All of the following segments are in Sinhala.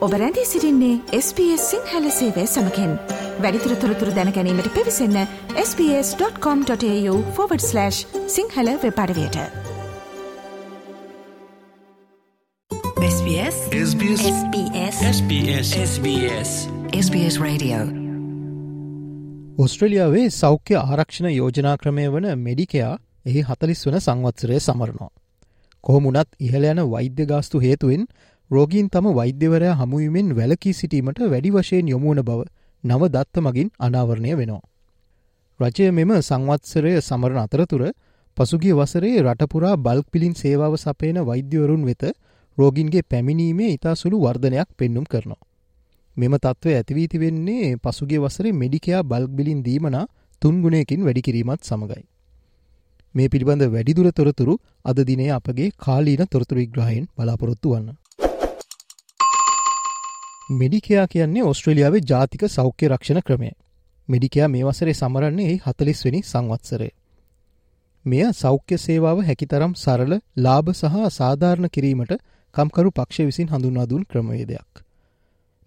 ඔබ රැඳී සිරින්නේ SBS සිංහල සේවය සමකෙන්. වැඩිතුර තොරතුර දැනැනීමට පිවිසන්න ps.com.ta/ Sinhala වෙපඩවයට SBS SBS SBS SBS SBS SBS Radio. ඔස්ට්‍රලියාවේ සෞඛ්‍ය ආරක්ෂණ යෝජනා ක්‍රමය වන මෙඩිකයා එහි හතලිස් වන සංවත්සරය සමරනවා. කොහොමුණත් ඉහල යන වෛද්‍ය ගාස්තු හේතුවෙන් රෝගීන් තම වෛද්‍යවරයා හමුවීමෙන් වැලකී සිටීමට වැඩි වශයෙන් යොමුවන බව නව දත්ත මගින් අනාවරණය වෙනවා. රජය මෙම සංවත්සරය සමරණ අතරතුර පසුගිය වසරේ රටපුරා බල්ක් පිලින් සේවාව සපයන වෛද්‍යවරුන් වෙත රෝගින්ගේ පැමිණීමේ ඉතා සුළු වර්ධනයක් පෙන්නුම් කරනවා. මෙම තත්ත්වය ඇතිවීති වෙන්නේ පසුගේ වසරේ මෙඩිකයා බල්ක් බිලින් දීමනා තුන්ගුණයකින් වැඩිකිරීමත් සමඟයි. මේ පිළිබඳ වැඩිදුර තොරතුරු අද දිනය අපගේ කාලීන තොරතුරු විග්‍රහයෙන් බලාපොරොත්තු වන්න. මෙඩිකයා කියන්නේ ඔස්ට්‍රලියාවේ ජාතික සෞඛ්‍ය රක්ෂණ ක්‍රමය. මෙඩිකයා මේ වසරේ සමරන්නේ එහි හතලිස්වනි සංවත්සරය. මෙය සෞඛ්‍ය සේවාව හැකිතරම් සරල ලාභ සහ සාධාරණ කිරීමට කම්කරු පක්ෂ විසින් හඳුන්වාදුන් ක්‍රමවේදයක්.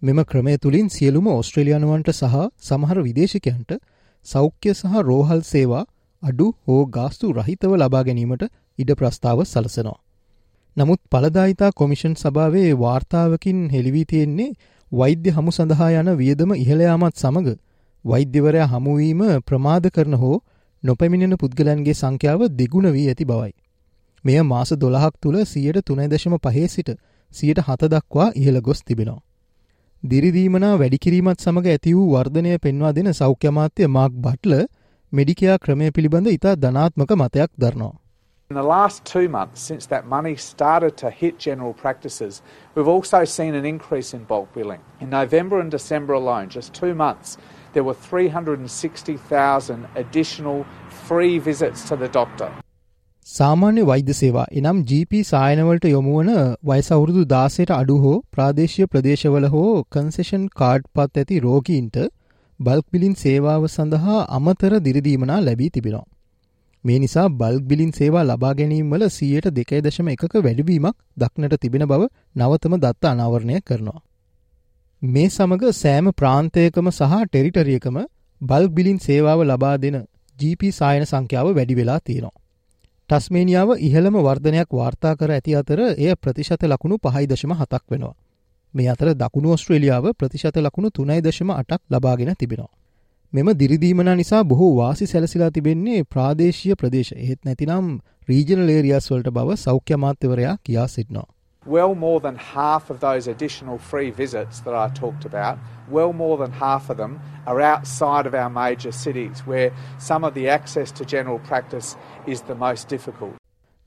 මෙම ක්‍රමය තුළින් සියලුම ඔස්ට්‍රලියනුවන්ට සහ සමහර විදේශිකයන්ට සෞඛ්‍ය සහ රෝහල් සේවා අඩු හෝ ගාස්තු රහිතව ලබා ගැනීමට ඉඩ ප්‍රස්ථාව සලසනවා. නමුත් පලදායිතා කොමිෂන් සභාවේ වාර්තාවකින් හෙළිවී තියෙන්නේ වෛද්‍ය හමු සඳහා යන වියදම ඉහළයාමත් සමඟ වෛද්‍යවරයා හමුවීම ප්‍රමාද කරන හෝ නොපැමිණෙන පුද්ගලන්ගේ සංඛ්‍යාව දෙගුණ වී ඇති බවයි. මෙය මාස දොළහක් තුළ සියයට තුනයිදශම පහේ සිට සියට හත දක්වා ඉහළ ගොස් තිබෙනවා. දිරිදීමනා වැඩිකිරීමත් සමඟ ඇති වූ වර්ධනය පෙන්වා දෙන සෞඛ්‍යමාත්‍ය මාක් බට්ල මෙඩිකයා ක්‍රමය පිළිබඳ ඉතා ධනාත්මක මතයක් දරනවා. In the last two months, since that money started to hit general practices, we've also seen an increase in bulk billing. In November and December alone, just two months, there were 360,000 additional free visits to the doctor. සාමාන්‍ය වෛද්‍ය සේවා එනම් GP සායනවලට යොමුවන වයස අවුරුදු දාසයට අඩු හෝ ප්‍රාදේශීය ප්‍රදේශවල හෝ කන්සෙෂන් කාඩ් පත් ඇති රෝගීන්ට බල්ක් බිලින් සේවාව සඳහා අමතර දිරිදීමනා ලැබී තිබෙනවා. මේ නිසා බල්ක් බිලින් සේවා ලබා ගැනීම වල සියයට දෙකයි දශම එකක වැඩවීමක් දක්නට තිබෙන බව නවතම දත්ත අනාවරණය කරනවා. මේ සමඟ සෑම ප්‍රාන්තයකම සහ ටෙරිටරියකම බල්ක් බිලින් සේවාව ලබා දෙන GP සායන සංඛ්‍යාව වැඩි වෙලා තියෙනවා. ටස්මේනියාව ඉහළම වර්ධනයක් වාර්තා කර ඇති අතර එය ප්‍රතිශත ලකුණු පහයි දශම හතක් වෙනවා. මේ අතර දකුණු ඔස්ට්‍රේලියාව ප්‍රතිශත ලකුණු තුනයි දශම අටක් ලබාගෙන තිබෙනවා. මෙම දිරිදීමන නිසා බොහෝ වාසි සැලසිලා තිබෙන්නේ ප්‍රාදේශීය ප්‍රදේශ එහෙත් නැතිනම් රීජනල් ඒරියස් වලට බව සෞඛ්‍ය අමාත්‍යවරයා කියා සිටිනවා. Well more than half of those additional free visits that I talked about, well more than half of them are outside of our major cities where some of the access to general practice is the most difficult.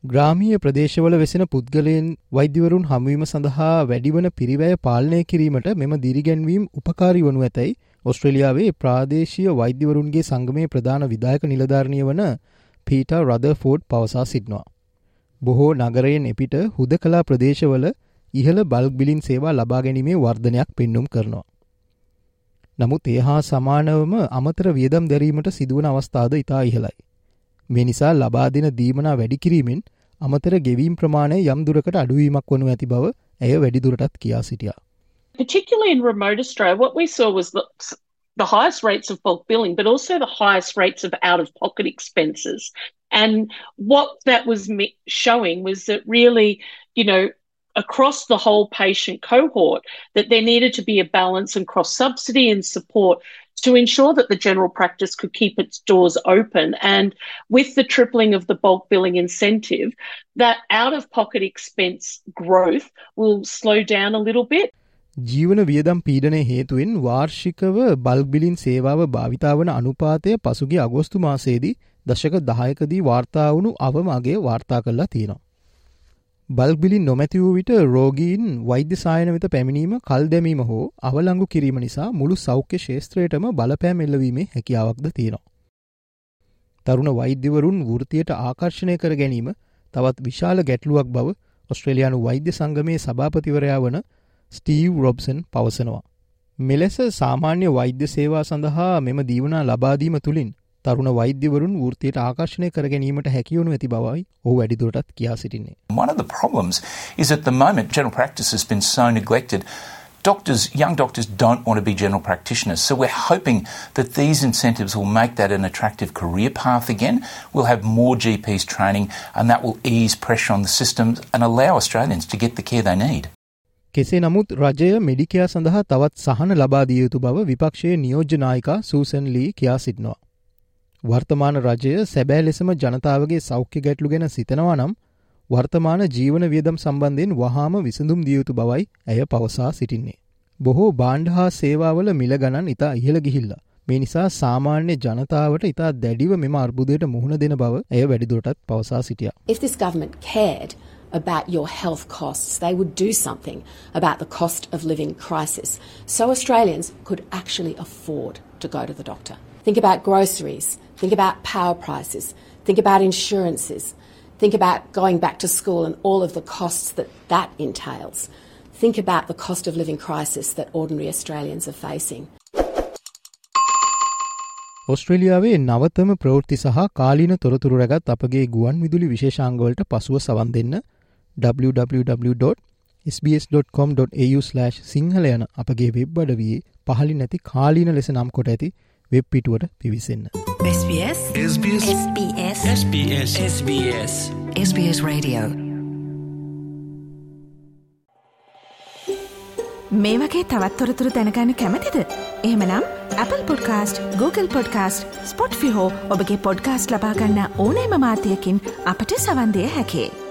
ග්‍රාමීය ප්‍රදේශවල වෙසෙන පුද්ගලයන් වෛද්‍යවරුන් හමුවීම සඳහා වැඩිවන පිරිවැය පාලනය කිරීමට මෙම දිරිගැන්වීම් උපකාරි වනු ඇතැයි ඔස්ට්‍රලියාවේ ප්‍රාදේශීය වෛද්‍යවරුන්ගේ සංගමේ ප්‍රධාන විදායක නිලධාරණය වන පීට රදෆෝඩ් පවසා සිටනවා. බොහෝ නගරයෙන් එපිට හුද කලා ප්‍රදේශවල ඉහළ බල්ක් බිලින් සේවා ලබා ගැනීමේ වර්ධනයක් පෙන්නුම් කරනවා. නමුත් ඒ හා සමානවම අමතර වියදම් දැරීමට සිදුවන අවස්ථාද ඉතා ඉහළයි. මේ නිසා ලබා දෙන දීමනා වැඩිකිරීමෙන් අමතර ගෙවීම් ප්‍රමාණය යම් දුරකට අඩුවීමක් වනු ඇති බව ඇය වැඩිදුරටත් කියා සිටියා. Particularly in remote Australia, what we saw was the, the highest rates of bulk billing, but also the highest rates of out of pocket expenses. And what that was showing was that really, you know, across the whole patient cohort, that there needed to be a balance and cross subsidy and support to ensure that the general practice could keep its doors open. And with the tripling of the bulk billing incentive, that out of pocket expense growth will slow down a little bit. ජීවන වියදම් පීඩනය හේතුවෙන් වාර්ෂිකව බල්බිලින් සේවාව භාවිතාවන අනුපාතය පසුගේ අගෝස්තු මාසේදී දශක දහයකදී වාර්තාවුණු අවමගේ වාර්තා කරලා තියෙනවා. බල්බිලින් නොමැති වූ විට රෝගීන් වෛද්‍ය සායන වෙත පැමිණීම කල් දැමීම හෝ අවලංගු කිරීම නිසා මුළු සෞඛ්‍ය ශේත්‍රයටම බලපෑම් එල්ලවීමේ හැකියාවක්ද තියෙනවා. තරුණ වෛද්‍යවරුන් වෘතියට ආකර්ශණය කර ගැනීම තවත් විශාල ගැටලුවක් බව ඔස්ට්‍රේලයානු වෛද්‍ය සංගමේ සභාපතිවරයා වන ස්ටීව් රොබ්සන් පවසනවා. මෙලෙස සාමාන්‍ය වෛද්‍ය සේවා සඳහා මෙම දීවනා ලබාදීම තුළින් තරුණ වෛද්‍යවරුන් වෘතියට ආකර්ශණය කර ගැනීමට හැකිවුණු ඇති බවයි ඔහු වැඩිදුරටත් කියා සිටින්නේ. One of the problems is at the moment general practice has been so neglected doctors, young doctors don't want to be general practitioners. So we're hoping that these incentives will make that an attractive career path again. We'll have more GPs training and that will ease pressure on the systems and allow Australians to get the care they need. කෙසේ නමුත් රජය මෙඩිකයා සඳහා තවත් සහන ලබාදිය යුතු බව විපක්ෂයේ නියෝජ්‍ය නායිකා සූසන් ලී කියා සිටිනවා. වර්තමාන රජය සැබෑ ලෙසම ජනතාවගේ සෞඛ්‍ය ගැටලු ගැන සිතනවා නම් වර්තමාන ජීවන වියදම් සම්බන්ධයෙන් වහාම විසඳුම් දියයුතු බවයි ඇය පවසා සිටින්නේ. බොහෝ බාණ්ඩ හා සේවාවල මිල ගණන් ඉතා ඉහළ ගිහිල්ලා. මේ නිසා සාමාන්‍ය ජනතාවට ඉතා දැඩිව මෙම අර්බුදයට මුහුණ දෙන බව ඇය වැඩිදුරටත් පවසා සිටියා. If this government cared about your health costs, they would do something about the cost of living crisis so Australians could actually afford to go to the doctor. Think about groceries, think about power prices, think about insurances, Think about going back to school and all of the costs that that entails. Think about the cost of living crisis that ordinary Australians are facing. ඔස්ට්‍රලියාවේ නවතම ප්‍රවෘත්ති සහ කාලීන තොරතුරු රැගත් අපගේ ගුවන් විදුලි විශේෂංගවලට පසුව සවන් දෙන්න www.sbs.com.au/ සිංහල යන අපගේ වෙබ් අඩවයේ පහලි නැති කාලීන ලෙස නම් කොට ඇති වෙබ් පිටුවට පිවිසන්න. SBS SBS SBS SBS SBS SBS Radio මේ වගේ තවත්තොරතුරු දැනගන්න කැමතිද. එහමනම් Apple podcast Google podcast Spotify ඔබගේ පොඩ්කාස්ට ලබාගන්න ඕනෑම මාතයකින් අපට සවන්දය හැකේ.